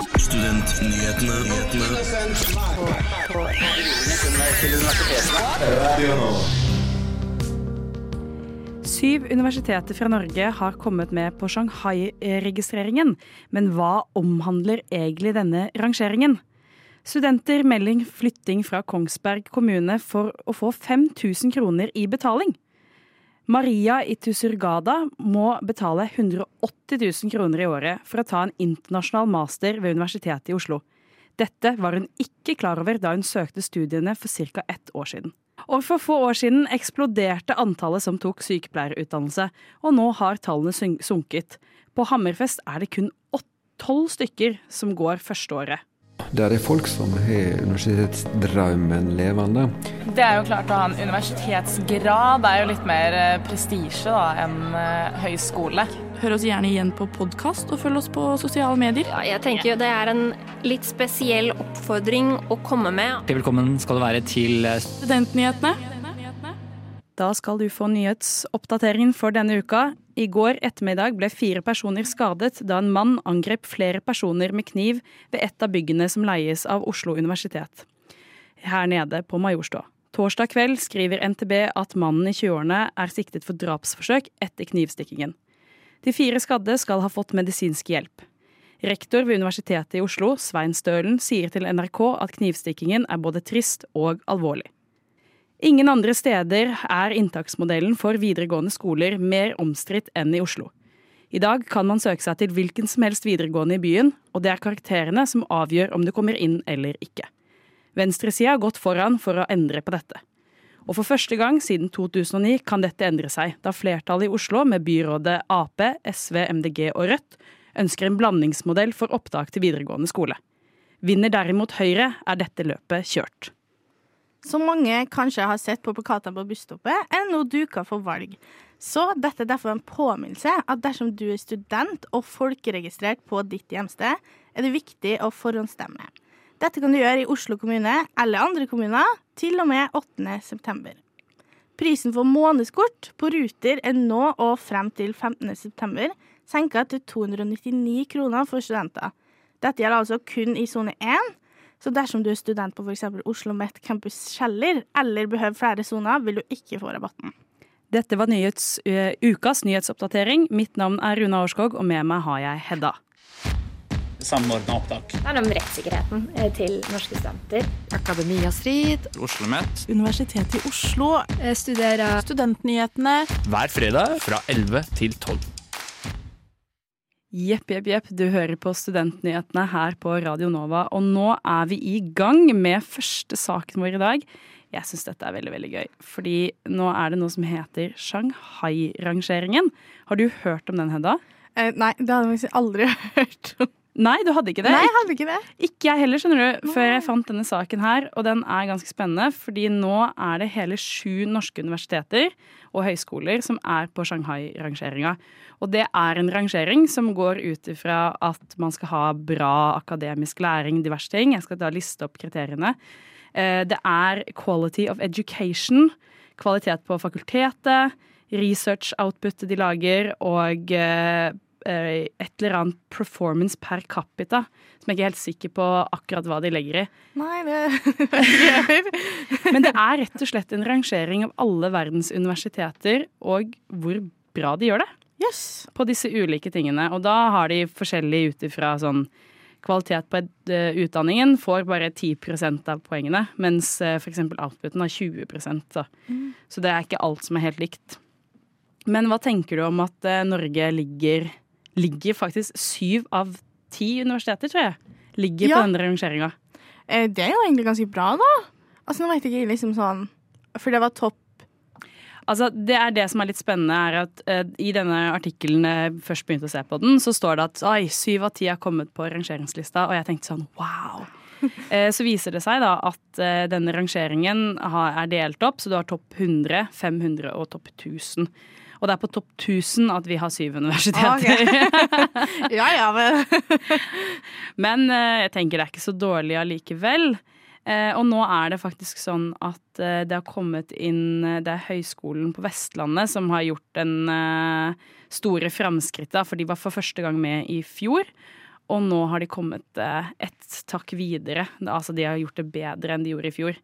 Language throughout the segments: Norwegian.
Syv universiteter fra Norge har kommet med på Shanghai-registreringen. Men hva omhandler egentlig denne rangeringen? Studenter melder flytting fra Kongsberg kommune for å få 5000 kroner i betaling. Maria Itusurgada må betale 180 000 kroner i året for å ta en internasjonal master ved Universitetet i Oslo. Dette var hun ikke klar over da hun søkte studiene for ca. ett år siden. Og for få år siden eksploderte antallet som tok sykepleierutdannelse, og nå har tallene sunket. På Hammerfest er det kun tolv stykker som går førsteåret. Der er folk som har universitetsdrømmen levende. Det er jo klart å ha en universitetsgrad det er jo litt mer eh, prestisje enn eh, høyskole. Hør oss gjerne igjen på podkast, og følg oss på sosiale medier. Ja, jeg tenker jo det er en litt spesiell oppfordring å komme med. Velkommen skal du være til eh, Studentnyhetene. Da skal du få nyhetsoppdateringen for denne uka. I går ettermiddag ble fire personer skadet da en mann angrep flere personer med kniv ved et av byggene som leies av Oslo universitet. Her nede på Majorstua. Torsdag kveld skriver NTB at mannen i 20-årene er siktet for drapsforsøk etter knivstikkingen. De fire skadde skal ha fått medisinsk hjelp. Rektor ved Universitetet i Oslo, Svein Stølen, sier til NRK at knivstikkingen er både trist og alvorlig. Ingen andre steder er inntaksmodellen for videregående skoler mer omstridt enn i Oslo. I dag kan man søke seg til hvilken som helst videregående i byen, og det er karakterene som avgjør om du kommer inn eller ikke. Venstresida har gått foran for å endre på dette. Og for første gang siden 2009 kan dette endre seg, da flertallet i Oslo, med byrådet Ap, SV, MDG og Rødt, ønsker en blandingsmodell for opptak til videregående skole. Vinner derimot Høyre, er dette løpet kjørt. Som mange kanskje har sett på plakatene på busstoppet, er nå duka for valg. Så dette er derfor en påminnelse at dersom du er student og folkeregistrert på ditt hjemsted, er det viktig å forhåndsstemme. Dette kan du gjøre i Oslo kommune eller andre kommuner til og med 8. september. Prisen for månedskort på Ruter er nå og frem til 15. september senka til 299 kroner for studenter. Dette gjelder altså kun i sone 1, så dersom du er student på f.eks. Oslo Met Campus Kjeller eller behøver flere soner, vil du ikke få rabatten. Dette var nyhets, uh, ukas nyhetsoppdatering. Mitt navn er Runa Årskog, og med meg har jeg Hedda. Samordna opptak. Det handler om rettssikkerheten eh, til norske studenter. Akademia Strid. Oslo Met Universitetet i Oslo. Studerer Studentnyhetene. hver fredag fra 11 til 12. Jepp, jepp, jepp. Du hører på Studentnyhetene her på Radio Nova, og nå er vi i gang med første saken vår i dag. Jeg syns dette er veldig veldig gøy, fordi nå er det noe som heter Shanghai-rangeringen. Har du hørt om den, Hedda? Eh, nei, det hadde jeg faktisk aldri hørt om. Nei, du hadde ikke det? Nei, jeg hadde ikke det. Ikke jeg heller, skjønner du, før jeg fant denne saken her. Og den er ganske spennende, fordi nå er det hele sju norske universiteter og høyskoler som er på Shanghai-rangeringa. Og det er en rangering som går ut ifra at man skal ha bra akademisk læring, diverse ting. Jeg skal da liste opp kriteriene. Eh, Det er quality of education, kvalitet på fakultetet, research outputet de lager, og eh, et eller annet performance per capita, som jeg ikke er helt sikker på akkurat hva de legger i. Nei, det. Men det er rett og slett en rangering av alle verdens universiteter, og hvor bra de gjør det Yes. på disse ulike tingene. Og da har de forskjellig ut ifra sånn kvalitet på eh, utdanningen får bare 10% av poengene, mens uh, f.eks. outputen har 20 da. Så det er ikke alt som er helt likt. Men hva tenker du om at eh, Norge ligger, ligger faktisk syv av ti universiteter, tror jeg, ligger Ja. på denne rangeringa? Eh, Det er jo egentlig ganske bra, da. Altså, nå vet jeg ikke liksom sånn For det var topp Altså, det er det som er litt spennende, er at uh, i denne artikkelen jeg først begynte å se på den, så står det at oi, syv av ti har kommet på rangeringslista, og jeg tenkte sånn wow. Eh, så viser det seg da at eh, denne rangeringen har, er delt opp, så du har topp 100, 500 og topp 1000. Og det er på topp 1000 at vi har syv universiteter. Ja ja, men Men eh, jeg tenker det er ikke så dårlig allikevel. Eh, og nå er det faktisk sånn at eh, det har kommet inn Det er Høgskolen på Vestlandet som har gjort den store framskrittet, for de var for første gang med i fjor. Og nå har de kommet eh, ett takk videre. Altså de har gjort det bedre enn de gjorde i fjor.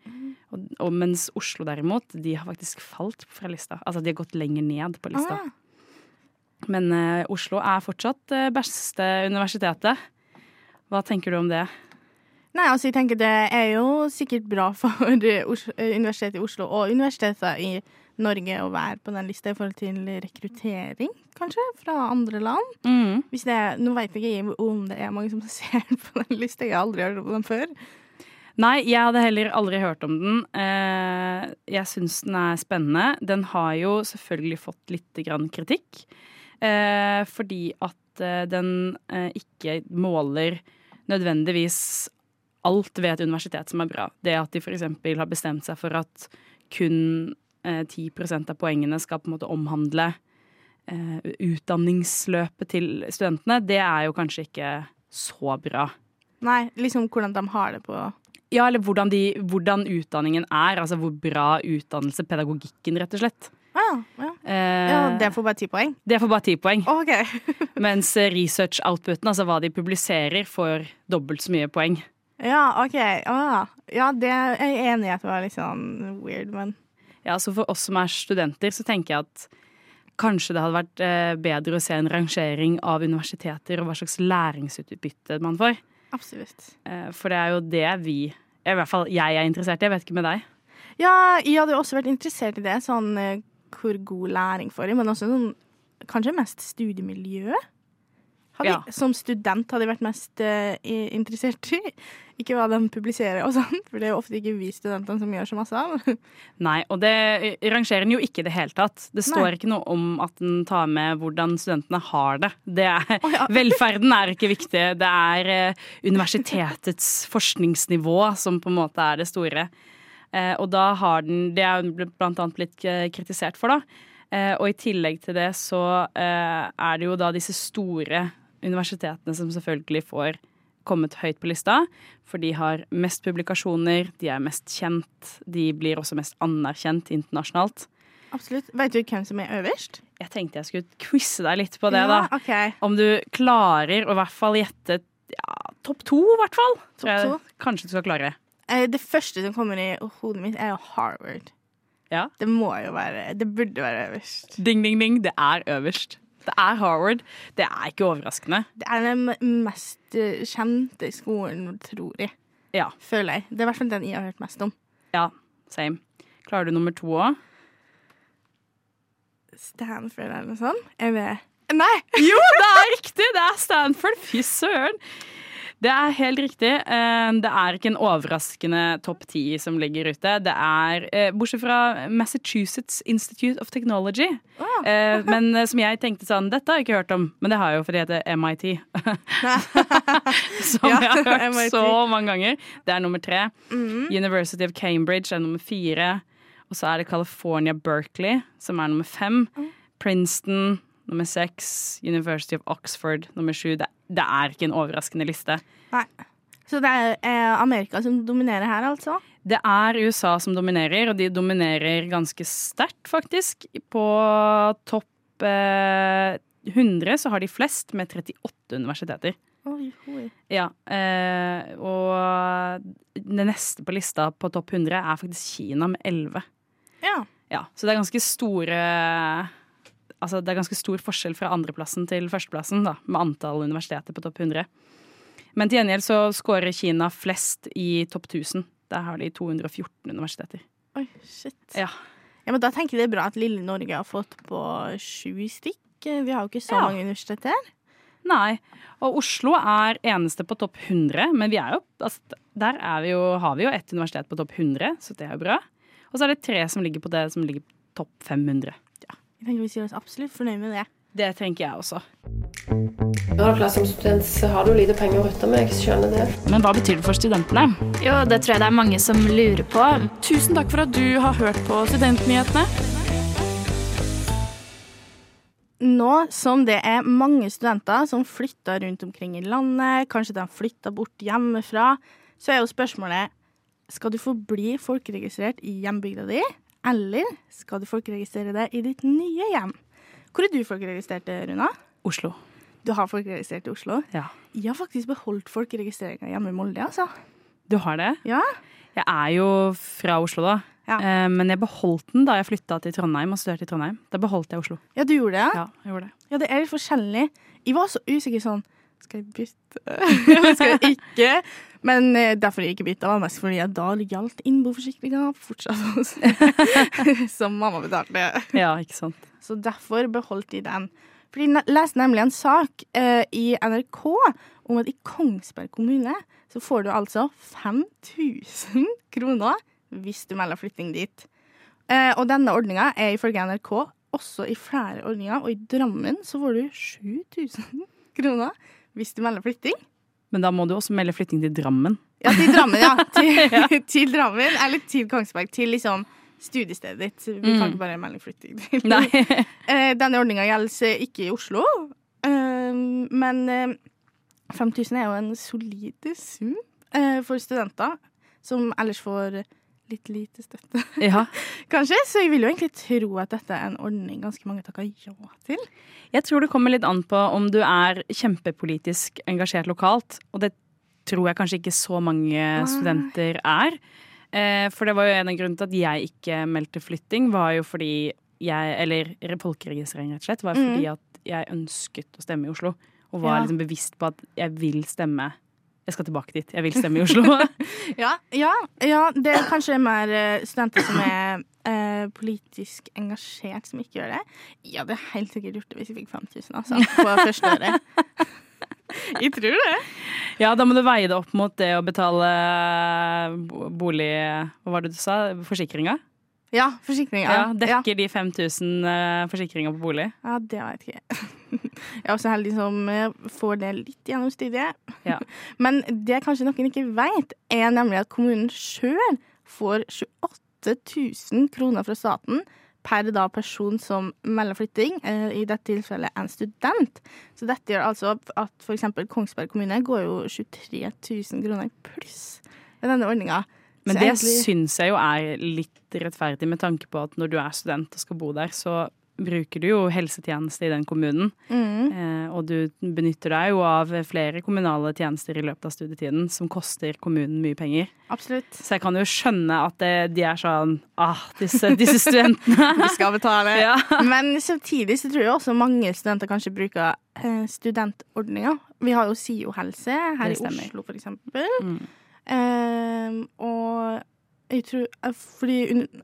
Og, og mens Oslo derimot, de har faktisk falt fra lista. Altså de har gått lenger ned på lista. Ah. Men uh, Oslo er fortsatt det beste universitetet. Hva tenker du om det? Nei, altså jeg tenker det er jo sikkert bra for eh, eh, Universitetet i Oslo og universiteter i Norge å være på den lista i forhold til rekruttering, kanskje, fra andre land. Mm. Er, nå vet jeg ikke om det er mange som ser på den lista, jeg har aldri hørt om den før. Nei, jeg hadde heller aldri hørt om den. Eh, Jeg syns den er spennende. Den har jo selvfølgelig fått litt kritikk. Fordi at den ikke måler nødvendigvis alt ved et universitet som er bra. Det at de f.eks. har bestemt seg for at kun eh, 10% av poengene skal på en måte omhandle eh, utdanningsløpet til studentene, det er jo kanskje ikke så bra. Nei, liksom hvordan de har det på Ja, eller hvordan, de, hvordan utdanningen er. Altså hvor bra utdannelse, pedagogikken, rett og slett. ah, ja. Eh, ja, det får bare ti poeng. det får bare ti poeng. OK. Mens research-outputen, altså hva de publiserer, får dobbelt så mye poeng. Ja, OK. Ah, ja, det er jeg enig i at det var litt sånn weird, men Ja, så For oss som er studenter, så tenker jeg at kanskje det hadde vært eh, bedre å se en rangering av universiteter og hva slags læringsutbytte man får. absolutt. Eh, for det er jo det vi i hvert fall jeg er interessert i. Jeg vet ikke med deg. Ja, jeg hadde jo også vært interessert i det, sånn eh, hvor god læring får jeg, men også sånn kanskje mest studiemiljø. Hadde Ja. som student hadde jeg vært mest uh, interessert i. Ikke hva de publiserer og sånn, for det er jo ofte ikke vi studentene som gjør så masse av. Nei, og det rangerer den jo ikke i det hele tatt. Det står Nei. ikke noe om at den tar med hvordan studentene har det. det er, oh, ja. Velferden er ikke viktig. Det er eh, universitetets forskningsnivå som på en måte er det store. Eh, og da har den Det er jo blant annet blitt eh, kritisert for, da. Eh, og i tillegg til det så eh, er det jo da disse store universitetene som selvfølgelig får kommet høyt på lista. For de har mest publikasjoner, de er mest kjent, de blir også mest anerkjent internasjonalt. Absolutt. Vet du hvem som er øverst? Jeg tenkte jeg skulle quize deg litt på det, da. Okay. Om du klarer å i hvert fall gjette ja, topp to, i hvert fall. Tror jeg? Kanskje du skal klare. det Det første som kommer i hodet mitt, er jo Harvard. Ja. Det må jo være Det burde være øverst. Ding, ding, ding. Det er øverst. Det er Harvard. Det er ikke overraskende. Det er den mest eh, kjente skolen, tror jeg. Ja. Føler jeg. Det er i hvert fall den jeg har hørt mest om. Ja, same. Klarer du nummer to òg? Stanford eller noe sånt. Jeg vet Nei! Jo, det er riktig! Det er Stanford. Fy søren. Det er helt riktig. Eh, Det er ikke en overraskende topp ti som ligger ute. Det er, eh, Bortsett fra Massachusetts Institute of Technology. Eh, Men som jeg tenkte sånn Dette har jeg ikke hørt om, men det har jeg jo fordi det heter MIT. som Ja, jeg har hørt MIT. så mange ganger. Det er nummer tre. Mhm. University of Cambridge er nummer fire. Og så er det California Berkeley, som er nummer fem. Princeton nummer seks. University of Oxford nummer sju. Det, det er ikke en overraskende liste. Nei. Så det er eh, Amerika som dominerer her, altså? Det er USA som dominerer, og de dominerer ganske sterkt, faktisk. På topp eh, 100 så har de flest, med 38 universiteter. Oi, oi. Ja, eh, og det neste på lista på topp 100 er faktisk Kina med 11. Ja. Ja, så det er ganske store Altså det er ganske stor forskjell fra andreplassen til førsteplassen, da, med antall universiteter på topp 100. Men til gjengjeld så scorer Kina flest i topp 1000. Der har de 214 universiteter. Oi, shit. Ja. Ja, men Da tenker jeg det er bra at lille Norge har fått på sju stykk. Vi har jo ikke så Ja. mange universiteter. Nei. Og Oslo er eneste på topp 100, men vi er jo, altså, der er vi jo, har vi jo ett universitet på topp 100, så det er jo bra. Og så er det tre som ligger på det som ligger på topp 500. Jeg tenker Vi sier oss absolutt fornøyd med det. Det tenker jeg også. Ja, klart Som student så har du lite penger å rutte med, jeg skjønner det. Men hva betyr det for studentene? Jo, det tror jeg det er mange som lurer på. Tusen takk for at du har hørt på Studentnyhetene. Nå som det er mange studenter som flytter rundt omkring i landet, kanskje de flytter bort hjemmefra, så er jo spørsmålet skal du få bli folkeregistrert i hjembygda di, eller skal du folkeregistrere deg i ditt nye hjem? Hvor er du folkeregistrert, Runa? Oslo. Du har folkeregistrert i Oslo? Ja. Jeg har faktisk beholdt folkeregistreringa hjemme i Molde, altså. Du har det? Ja. Jeg er jo fra Oslo, da. Ja. Eh, men jeg beholdt den da jeg flytta til Trondheim og studerte i Trondheim. Da beholdt jeg Oslo. Ja, du gjorde det? Ja, jeg gjorde det. Ja, det er litt forskjellig. Jeg var så usikker sånn Skal jeg bytte? Skal jeg ikke? Men eh, derfor jeg ikke bytta, var mest fordi at da gjaldt innboforsikringa fortsatt hos Som mamma betalte. Ja, ikke sant. Så derfor beholdt de den. For de leste nemlig en sak eh, i NRK om at i Kongsberg kommune så får du altså 5000 kroner hvis du melder flytting dit. Eh, og denne ordninga er ifølge NRK også i flere ordninger, og i Drammen så får du 7000 kroner hvis du melder flytting. Men da må du også melde flytting til Drammen. Ja, til Drammen, ja. Til, til Drammen, eller til Kongsberg. Til liksom studiestedet ditt. Vi kan Mm. ikke bare melde flytting til Nei. Eh, Denne ordninga gjelder ikke i Oslo, eh, men eh, 5000 er jo en solid sum eh, for studenter, som ellers får litt lite støtte. Ja. Kanskje, så jeg vil jo egentlig tro at dette er en ordning ganske mange takker ja til. Jeg tror det kommer litt an på om du er kjempepolitisk engasjert lokalt, og det tror jeg kanskje ikke så mange studenter er. Eh, For det var jo en av grunnene til at jeg ikke meldte flytting, var jo fordi jeg Eller folkeregistrering, rett og slett, var fordi Mhm. at jeg ønsket å stemme i Oslo. Og var liksom bevisst på at jeg vil stemme Jeg skal tilbake dit. Jeg vil stemme i Oslo. Ja, ja, ja det er kanskje mer eh, studenter som er eh, politisk engasjert, som ikke gjør det. Jeg hadde helt sikkert gjort det hvis jeg fikk 5000, altså, på første året. jeg tror det. ja, da må du veie det opp mot det å betale bo- bolig... Hva var det du sa? Forsikringa? Ja, forsikringa. Ja, dekker de 5000 uh, forsikringa på bolig? Ja, det vet jeg ikke. Jeg er også heldig som eh, får det litt gjennom studiet. Ja. Men det kanskje noen ikke vet, er nemlig at kommunen sjøl får 28 000 kroner fra staten per da person som melder flytting, eh, i dette tilfellet en student. Så dette gjør altså at f.eks. Kongsberg kommune går jo 23 000 kroner pluss ved denne ordninga. Men Så det egentlig- syns jeg jo er litt rettferdig, med tanke på at når du er student og skal bo der, så bruker du jo helsetjeneste i den kommunen. Mm. Eh, og du benytter deg jo av flere kommunale tjenester i løpet av studietiden som koster kommunen mye penger. Absolutt. Så jeg kan jo skjønne at det, de er sånn Ah, disse, disse studentene. de skal betale. Ja. Men samtidig så tror jeg også mange studenter kanskje bruker eh, studentordninger. Vi har jo SIO helse her i. Oslo, for eksempel. Mm. Eh, og jeg tror eh, Fordi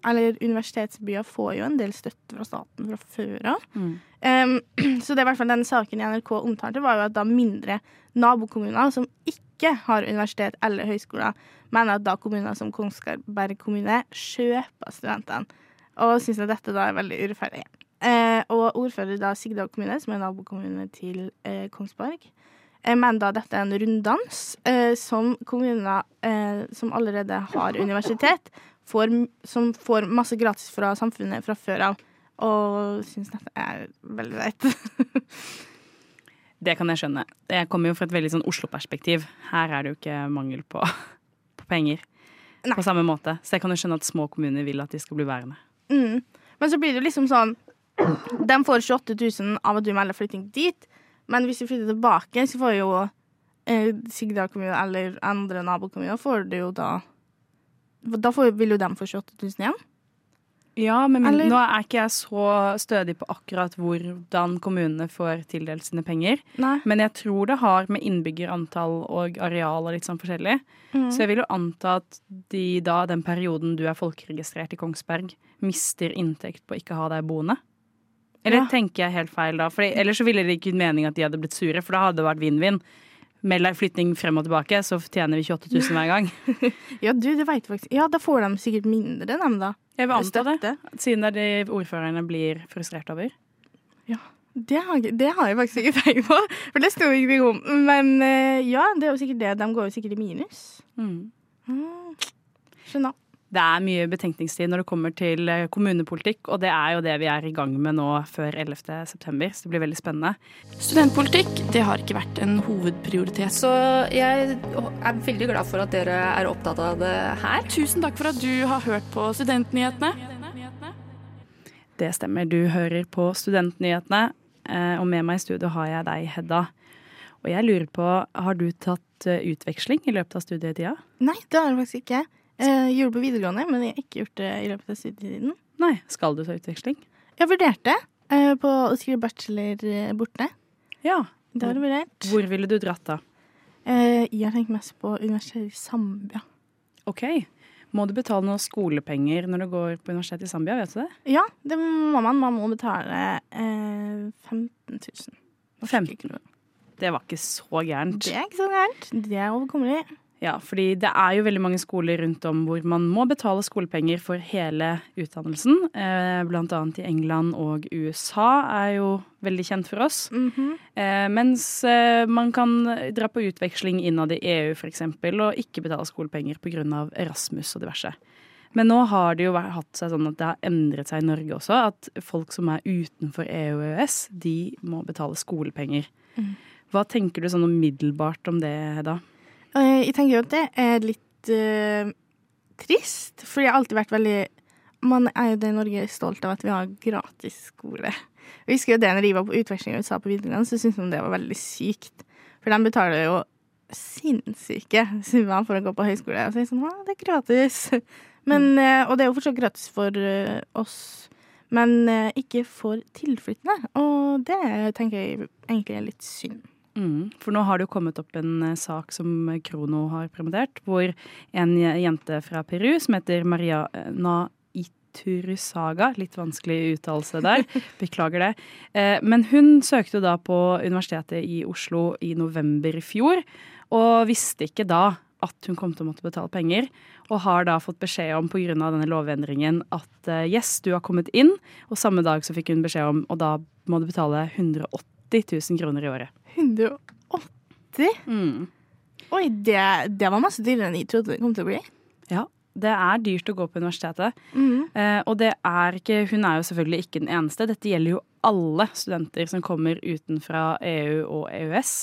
eller universitetsbyer får jo en del støtte fra staten fra før av. Mm. Um, så det er i hvert fall den saken i NRK omtalte, var jo at da mindre nabokommuner som ikke har universitet eller høyskoler, mener at da kommuner som Kongsberg kommune kjøper studentene. Og syns at dette da er veldig urettferdig. Eh, og ordfører da Sigdal kommune, som er nabokommune til eh, Kongsberg, eh, mener da dette er en runddans eh, som kommuner eh, som allerede har universitet, får, som får masse gratis fra samfunnet fra før av. Og syns dette er veldig leit. Det kan jeg skjønne. Jeg kommer jo fra et veldig sånn Oslo-perspektiv. Her er det jo ikke mangel på, på penger Nei. på samme måte. Så jeg kan jo skjønne at små kommuner vil at de skal bli værende. Mm. Men så blir det jo liksom sånn De får 28 000 av at du melder flytting dit, men hvis vi flytter tilbake, så får jo eh, Sigdal kommune eller andre nabokommuner får det jo da Da får, vil jo de få 28 000 igjen. Ja, men min, nå er ikke jeg så stødig på akkurat hvordan kommunene får tildelt sine penger. Nei. Men jeg tror det har med innbyggerantall og areal og litt sånn forskjellig. Mm. Så jeg vil jo anta at de da, den perioden du er folkeregistrert i Kongsberg, mister inntekt på å ikke ha deg boende. Eller Ja. tenker jeg helt feil da? For ellers så ville det ikke gitt mening at de hadde blitt sure, for da hadde det vært vinn-vinn. Deg flytting frem og tilbake, så tjener vi 28 000 hver gang. Ja, du, det vet du faktisk. Ja, da får de sikkert mindre, dem, da. Jeg vil anta det, siden det er det ordførerne blir frustrert over. Det har, det har jeg faktisk ikke tenkt på, for det sto ikke om. Men eh, ja, det er jo sikkert det. De går jo sikkert i minus. Mm. Mm. Skjønner. Det er mye betenkningstid når det kommer til eh, kommunepolitikk, og det er jo det vi er i gang med nå før 11. september, så det blir veldig spennende. Studentpolitikk det har ikke vært en hovedprioritet. Så jeg er veldig glad for at dere er opptatt av det her. Tusen takk for at du har hørt på Studentnyhetene. Det stemmer, du hører på Studentnyhetene. eh, og med meg i studio har jeg deg, Hedda. Og jeg lurer på, har du tatt eh, utveksling i løpet av studietida? Nei, det har jeg faktisk ikke. Jeg gjorde det på videregående, men jeg har ikke gjort det i løpet av studietiden. Nei, skal du ta utveksling? Jeg vurderte eh, på å skrive bachelor eh, borte. Ja. Det har jeg vurdert. Hvor ville du dratt da? Eh, jeg tenkt mest på universitetet i Zambia. Ok. Må du betale noe skolepenger når du går på universitetet i Zambia, vet du det? Ja, det må man. Man må betale eh, 15 000. 15 Det var ikke så gærent. Det er ikke så gærent. Det er overkommelig. Ja, fordi det er jo veldig mange skoler rundt om hvor man må betale skolepenger for hele utdannelsen. Eh, blant annet i England og USA er jo veldig kjent for oss. Mm -hmm. mens eh, man kan dra på utveksling innad i EU f.eks. og ikke betale skolepenger pga. Erasmus og diverse. Men nå har det jo hatt seg sånn at det har endret seg i Norge også. At folk som er utenfor EU og EØS, de må betale skolepenger. Mm. Hva tenker du sånn umiddelbart om det, Hedda? Jeg tenker jo at det er litt uh, trist, for jeg har alltid vært veldig Man er jo det i Norge stolt av at vi har gratis skole. Jeg husker jo det når jeg var på utveksling i USA på videregående, så syntes de det var veldig sykt. For de betaler jo sinnssyke summer for å gå på høyskole. Og så er jeg sånn, Å, det er gratis. Men, mm. Og det er jo fortsatt gratis for oss, men ikke for tilflyttende. Og det tenker jeg egentlig er litt synd. Mm, for nå har det jo kommet opp en uh, sak som Krono har promotert, hvor en jente fra Peru som heter Mariana Iturusaga, litt vanskelig uttalelse der, beklager det. Eh, men hun søkte jo da på Universitetet i Oslo i november i fjor, og visste ikke da at hun kom til å måtte betale penger, og har da fått beskjed om pga. denne lovendringen at yes, du har kommet inn, og samme dag så fikk hun beskjed om, og da må du betale 180 000 kroner i året. 180? Mm. Oi, det, det, var masse dyrere enn jeg trodde det kom til å bli. Ja, det er dyrt å gå på universitetet. Mm. Eh, og det er ikke, hun er jo selvfølgelig ikke den eneste. Dette gjelder jo alle studenter som kommer utenfra EU og EØS.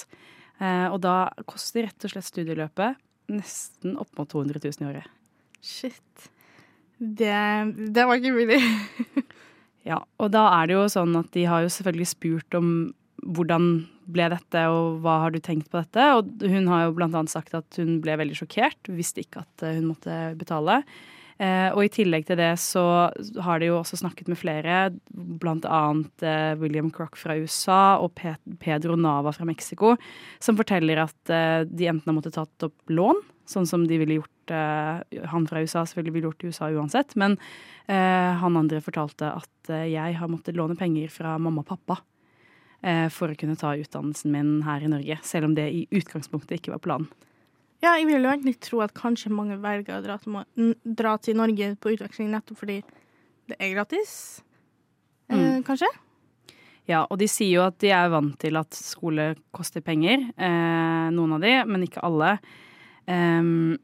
Eh, og da koster rett og slett studieløpet nesten opp mot 200 000 i året. Shit. Det, det var ikke mulig. ja, og da er det jo sånn at de har jo selvfølgelig spurt om hvordan ble dette, og hva har du tenkt på dette? Og hun har jo blant annet sagt at hun ble veldig sjokkert, visste ikke at hun måtte betale. Eh, og i tillegg til det så har de jo også snakket med flere, annet eh, William Crock fra USA og Pe Pedro Nava fra Mexico, som forteller at eh, de enten har måttet tatt opp lån, sånn som de ville gjort eh, Han fra USA selvfølgelig ville gjort i USA uansett, men eh, han andre fortalte at eh, jeg har måttet låne penger fra mamma og pappa for å kunne ta utdannelsen min her i Norge, selv om det i utgangspunktet ikke var planen. Ja, jeg vil jo egentlig tro at kanskje mange velger å dra til, dra til Norge på utveksling nettopp fordi det er gratis. Eh, Mm. kanskje? Ja, og de sier jo at de er vant til at skole koster penger. Eh, noen av de, men ikke alle. Um,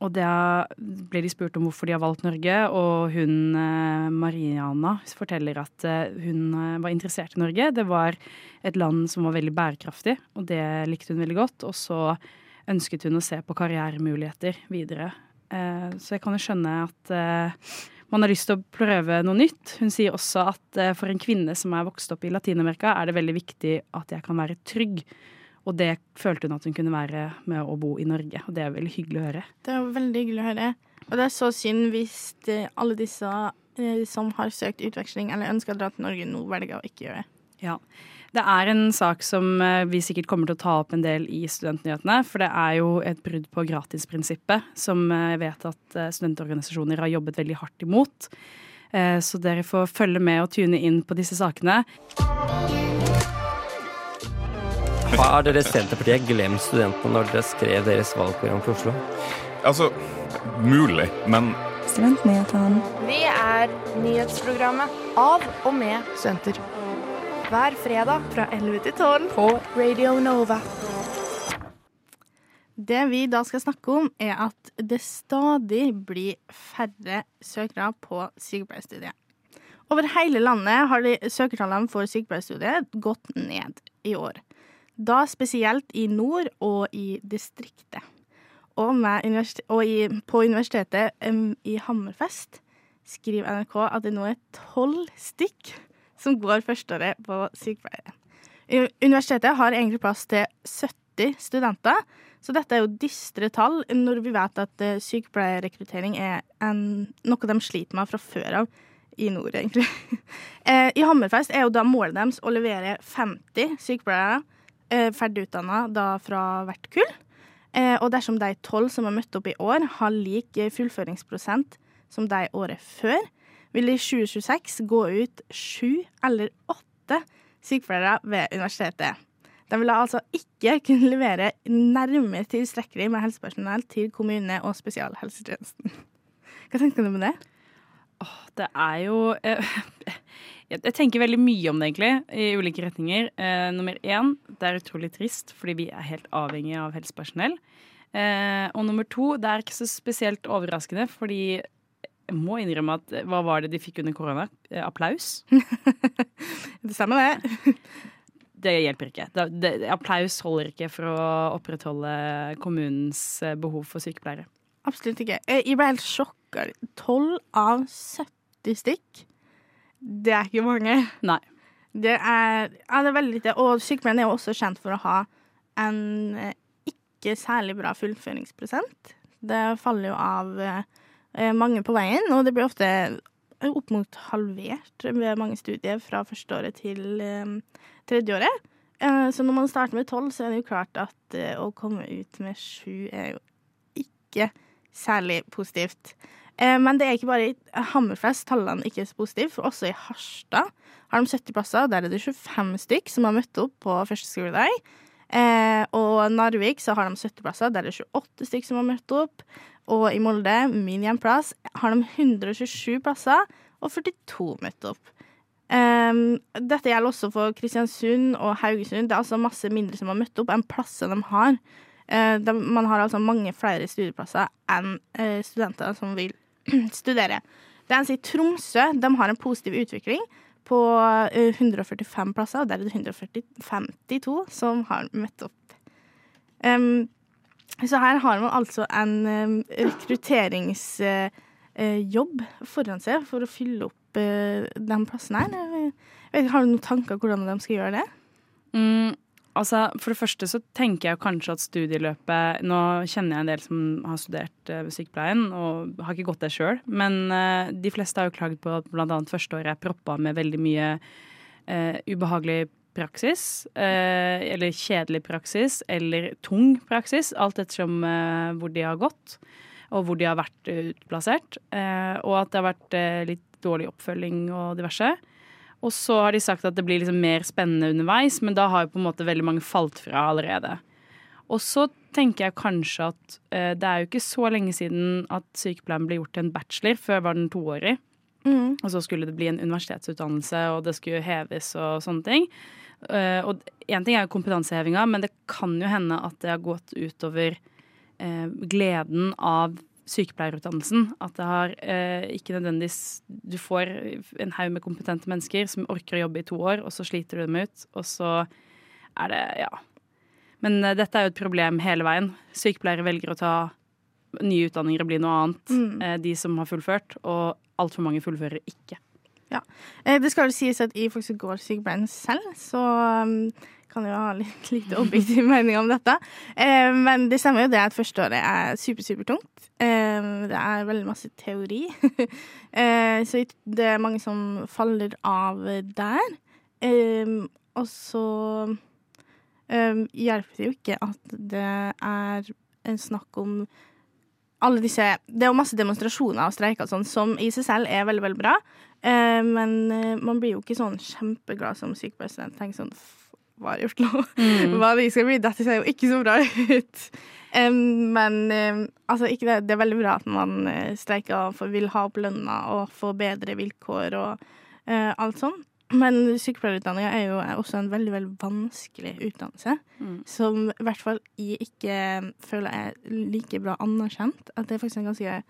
og da ble de spurt om hvorfor de har valgt Norge, og hun eh, Mariana forteller at eh, hun eh, var interessert i Norge. Det var et land som var veldig bærekraftig, og det likte hun veldig godt. Og så ønsket hun å se på karrieremuligheter videre. Så jeg kan jo skjønne at man har lyst til å prøve noe nytt. Hun sier også at for en kvinne som er vokst opp i Latin-Amerika, er det veldig viktig at jeg kan være trygg. Og det følte hun at hun kunne være med å bo i Norge, og det er veldig hyggelig å høre. Det er veldig hyggelig å høre. Og det er så synd hvis det, alle disse eh, som har søkt utveksling eller ønsker å dra til Norge, nå velger å ikke gjøre det. Ja. Det er en sak som eh, vi sikkert kommer til å ta opp en del i Studentnyhetene. For det er jo et brudd på gratisprinsippet, som eh, jeg vet at eh, studentorganisasjoner har jobbet veldig hardt imot. Eh, Så dere får følge med og tune inn på disse sakene. Har dere Senterpartiet glemt studentene når dere skrev deres valgprogram for Oslo? Altså, mulig, men Studentnyhetene. Vi er nyhetsprogrammet av og med studenter. Hver fredag fra 11 til 12 på Radio Nova. Det vi da skal snakke om, er at det stadig blir færre søkere på sykepleierstudiet. Over hele landet har de søkertallene for sykepleierstudiet gått ned i år. Da spesielt i nord og i distriktet. Og, universitet, og i, på universitetet um, i Hammerfest skriver NRK at det nå er tolv stykk som går førsteåret på sykepleie. Universitetet har egentlig plass til 70 studenter, så dette er jo dystre tall når vi vet at eh, sykepleierrekruttering er en, noe de sliter med fra før av i nord, egentlig. Eh, I Hammerfest er jo da målet deres å levere 50 sykepleiere eh, ferdigutdanna da fra hvert kull. Eh, og dersom de tolv som har møtt opp i år, har lik eh, fullføringsprosent som de året før, vil det i 2026 gå ut sju eller åtte sykepleiere ved universitetet. De vil altså ikke kunne levere nærmere tilstrekkelig med helsepersonell til kommune- og spesialhelsetjenesten. Hva tenker du med det? Det er jo eh, Jeg tenker veldig mye om det, egentlig, i ulike retninger. Eh, nummer én, det er utrolig trist, fordi vi er helt avhengig av helsepersonell. Eh, og nummer to, det er ikke så spesielt overraskende, fordi jeg må innrømme at hva var det de fikk under korona? Applaus? det stemmer, det. Det hjelper ikke. Det, det, applaus holder ikke for å opprettholde kommunens eh, behov for sykepleiere. Absolutt ikke. Eh, Jeg ble helt sjokka. 12 av 70 stikk. Det er ikke mange. Nei. Det er, ja, det er veldig lite. Og sykepleien er jo også kjent for å ha en eh, ikke særlig bra fullføringsprosent. Det faller jo av eh, mange på veien, og det blir ofte opp mot halvert ved mange studier fra førsteåret til eh, tredjeåret. Eh, så når man starter med tolv, så er det jo klart at eh, å komme ut med sju er jo ikke særlig positivt. Eh, Men det er ikke bare i Hammerfest tallene ikke er så positive, for også i Harstad har de 70 plasser. Der er det 25 stykk som har møtt opp på første skoledag. Eh, og Narvik så har de 70 plasser, der er det 28 stykk som har møtt opp. Og i Molde, min hjemplass, har de 127 plasser og 42 møtt opp. Dette gjelder også for Kristiansund og Haugesund. Det er altså masse mindre som har møtt opp enn plasser de har. Eh, de, man har altså mange flere studieplasser enn eh, studenter som vil studere. Det eneste i Tromsø de har en positiv utvikling på eh, 145 plasser, og der er det 152 som har møtt opp. Um, så her har man altså en um, rekrutteringsjobb foran seg for å fylle opp uh, de plassene her. Vet Har du noen tanker om hvordan de skal gjøre det? Mm, altså, for det første så tenker jeg kanskje at studieløpet Nå kjenner jeg en del som har studert uh, sykepleien, og har ikke gått det sjøl. Men uh, de fleste har jo klagd på at bl.a. førsteåret er proppa med veldig mye uh, ubehagelig praksis. eller kjedelig praksis, eller tung praksis. Alt ettersom hvor de har gått, og hvor de har vært utplassert. og at det har vært litt dårlig oppfølging og diverse. Og så har de sagt at det blir liksom mer spennende underveis, men da har jo på en måte veldig mange falt fra allerede. Og så tenker jeg kanskje at eh, det er jo ikke så lenge siden at sykepleien ble gjort til en bachelor. Før var den toårig. Mm. Og så skulle det bli en universitetsutdannelse, og det skulle heves og sånne ting. Eh, og én ting er jo kompetansehevinga, men det kan jo hende at det har gått utover eh, gleden av sykepleierutdannelsen. At det har eh, ikke nødvendigvis Du får en haug med kompetente mennesker som orker å jobbe i to år, og så sliter du dem ut, og så er det Ja. Men eh, dette er jo et problem hele veien. Sykepleiere velger å ta nye utdanninger og bli noe annet. Mm. Eh, de som har fullført, og altfor mange fullfører ikke. Ja. Eh, Det skal jo sies at jeg faktisk går sykepleien selv, så um, kan jo ha litt lite objektiv mening om dette. Eh, Men det stemmer jo det at førsteåret er super, supertungt. Eh, Det er veldig masse teori. Eh, Så det er mange som faller av der. Eh, Og så eh, hjelper det jo ikke at det er en snakk om alle disse Det er jo masse demonstrasjoner og streiker og sånn, som i seg selv er veldig, veldig bra. Eh, men man blir jo ikke sånn kjempeglad som sykepleierstudent. Tenker sånn "F- i Oslo. Mm. Hva de skal bli? Dette ser jo ikke så bra ut. Um, men um, altså, det. det er veldig bra at man eh, streiker og vil ha opp lønna og få bedre vilkår og uh, alt sånn. Men sykepleierutdanninga er jo også en veldig veldig vanskelig utdannelse. Mm. Som i hvert fall jeg ikke føler er like bra anerkjent. At det er faktisk en ganske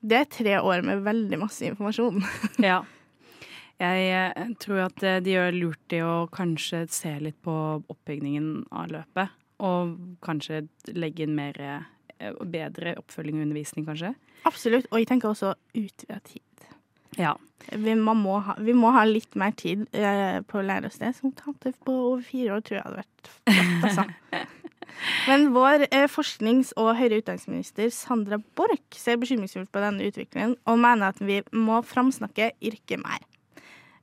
Det er tre år med veldig masse informasjon. Ja. Jeg eh, tror at eh, de gjør lurt i å kanskje se litt på oppbyggingen av løpet. Og kanskje legge inn mer eh, bedre oppfølging og undervisning, kanskje. Absolutt. Og jeg tenker også utvidet tid. Ja. Vi, må ha, vi må ha litt mer tid eh, på å lære oss det. Som tante på over fire år tror jeg hadde vært flott, altså. Men vår eh, forsknings- og høyere utdanningsminister Sandra Borch ser bekymringsfullt på denne utviklingen og mener at vi må framsnakke yrket mer.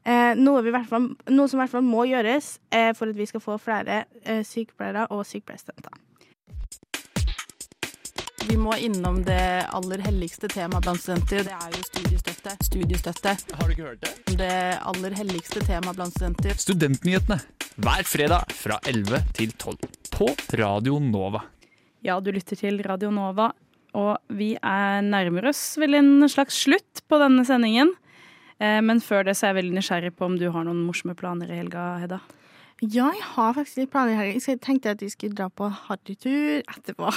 Eh, noe, vi hvert fall, noe som i hvert fall må gjøres eh, for at vi skal få flere eh, sykepleiere og sykepleierstudenter. Vi må innom det aller helligste temaet blant studenter. Det er jo studiestøtte. Studiestøtte. Har du ikke hørt det? Det aller helligste temaet blant studenter. Studentnyhetene hver fredag fra 11 til 12 på Radio Nova. Ja, du lytter til Radio Nova, og vi er nærmer oss vel en slags slutt på denne sendingen. Eh, Men før det så er jeg veldig nysgjerrig på om du har noen morsomme planer i helga, Hedda. Ja, jeg har faktisk litt planer i helga. Jeg tenkte at vi skulle dra på harrytur etterpå.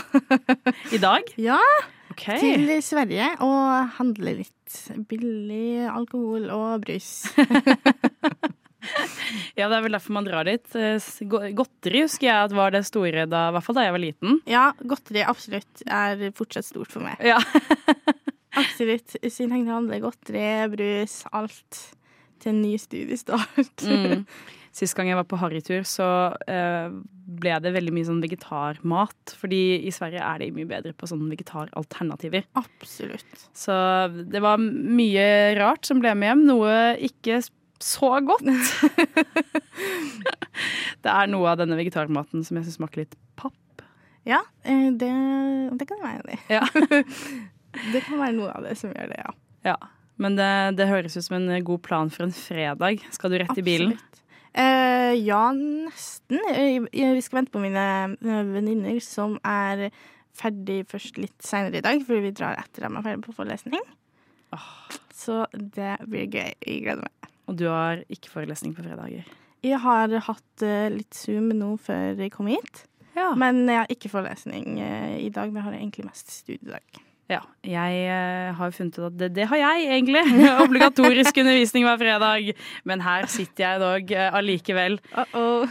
I dag? Ja. Okay. Til Sverige og handle litt billig alkohol og brus. Ja, det er vel derfor man drar dit. Eh, Godteri husker jeg at var det store da, i hvert fall da jeg var liten. Ja, godteri absolutt er fortsatt stort for meg. Ja. absolutt. Jeg handle godteri, brus, alt til en ny studiestart. Mm. Sist gang jeg var på harrytur, så uh, ble det veldig mye sånn vegetarmat. Fordi i Sverige er de mye bedre på sånne vegetaralternativer. Absolutt. Så det var mye rart som ble med hjem. Noe ikke så godt. det er noe av denne vegetarmaten som jeg syns smaker litt papp. Ja, eh, det, det kan være det. Ja. Det kan være noe av det som gjør det, ja. Ja. Men det, det høres ut som en god plan for en fredag. Skal du rett i bilen? Eh, ja, nesten. Eh, Vi skal vente på mine eh, venninner som er ferdig først litt seinere i dag, fordi vi drar etter dem er ferdig på forelesning. Så det blir gøy. Jeg gleder meg. Og du har ikke forelesning på fredager? Jeg har hatt eh, litt Zoom nå før jeg kom hit. Men jeg har ikke forelesning eh, i dag. Men jeg har egentlig mest studiedag. Ja. Jeg eh, har funnet ut at det, det har jeg, egentlig. Obligatorisk undervisning hver fredag. Men her sitter jeg dog allikevel. Uh -oh.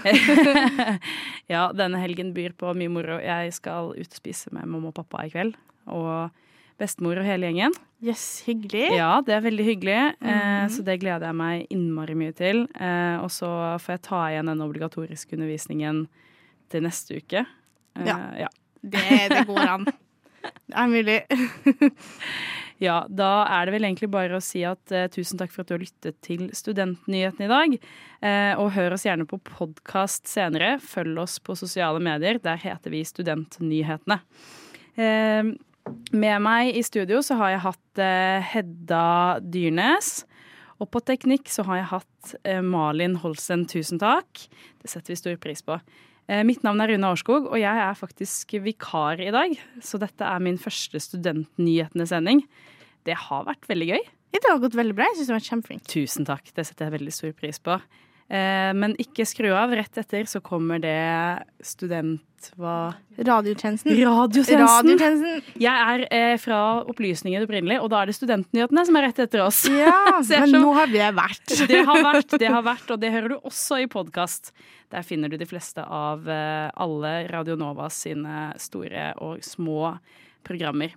ja, denne helgen byr på mye moro. Jeg skal ut og spise med mamma og pappa i kveld. Og bestemor og hele gjengen. Yes, hyggelig. Ja, det er veldig hyggelig. eh, Mhm. så det gleder jeg meg innmari mye til. Eh, og så får jeg ta igjen den obligatoriske undervisningen til neste uke. Eh, Ja. ja. Det, det går an. Det er mulig. Ja, da er det vel egentlig bare å si at uh, tusen takk for at du har lyttet til Studentnyhetene i dag. Uh, og hør oss gjerne på podkast senere. Følg oss på sosiale medier. Der heter vi Studentnyhetene. Uh, med meg i studio så har jeg hatt Hedda Dyrnes. Og på teknikk så har jeg hatt Malin Holsen. Tusen takk. Det setter vi stor pris på. Eh, Mitt navn er Rune Årskog, og jeg er faktisk vikar i dag. Så dette er min første Studentnyhetene-sending. Det har vært veldig gøy. Det har gått veldig bra. Jeg synes du har vært kjempeflink. Tusen takk. Det setter jeg veldig stor pris på. Eh, Men ikke skru av. Rett etter så kommer det student... Hva? Radiotjenesten. Radiotjenesten. Radiotjenesten. Jeg er eh, fra Opplysningen opprinnelig, og da er det Studentnyhetene som er rett etter oss. Ja, men nå har det vært. Det har vært, det har vært, og det hører du også i podkast. Der finner du de fleste av eh, alle Radio Nova sine store og små programmer.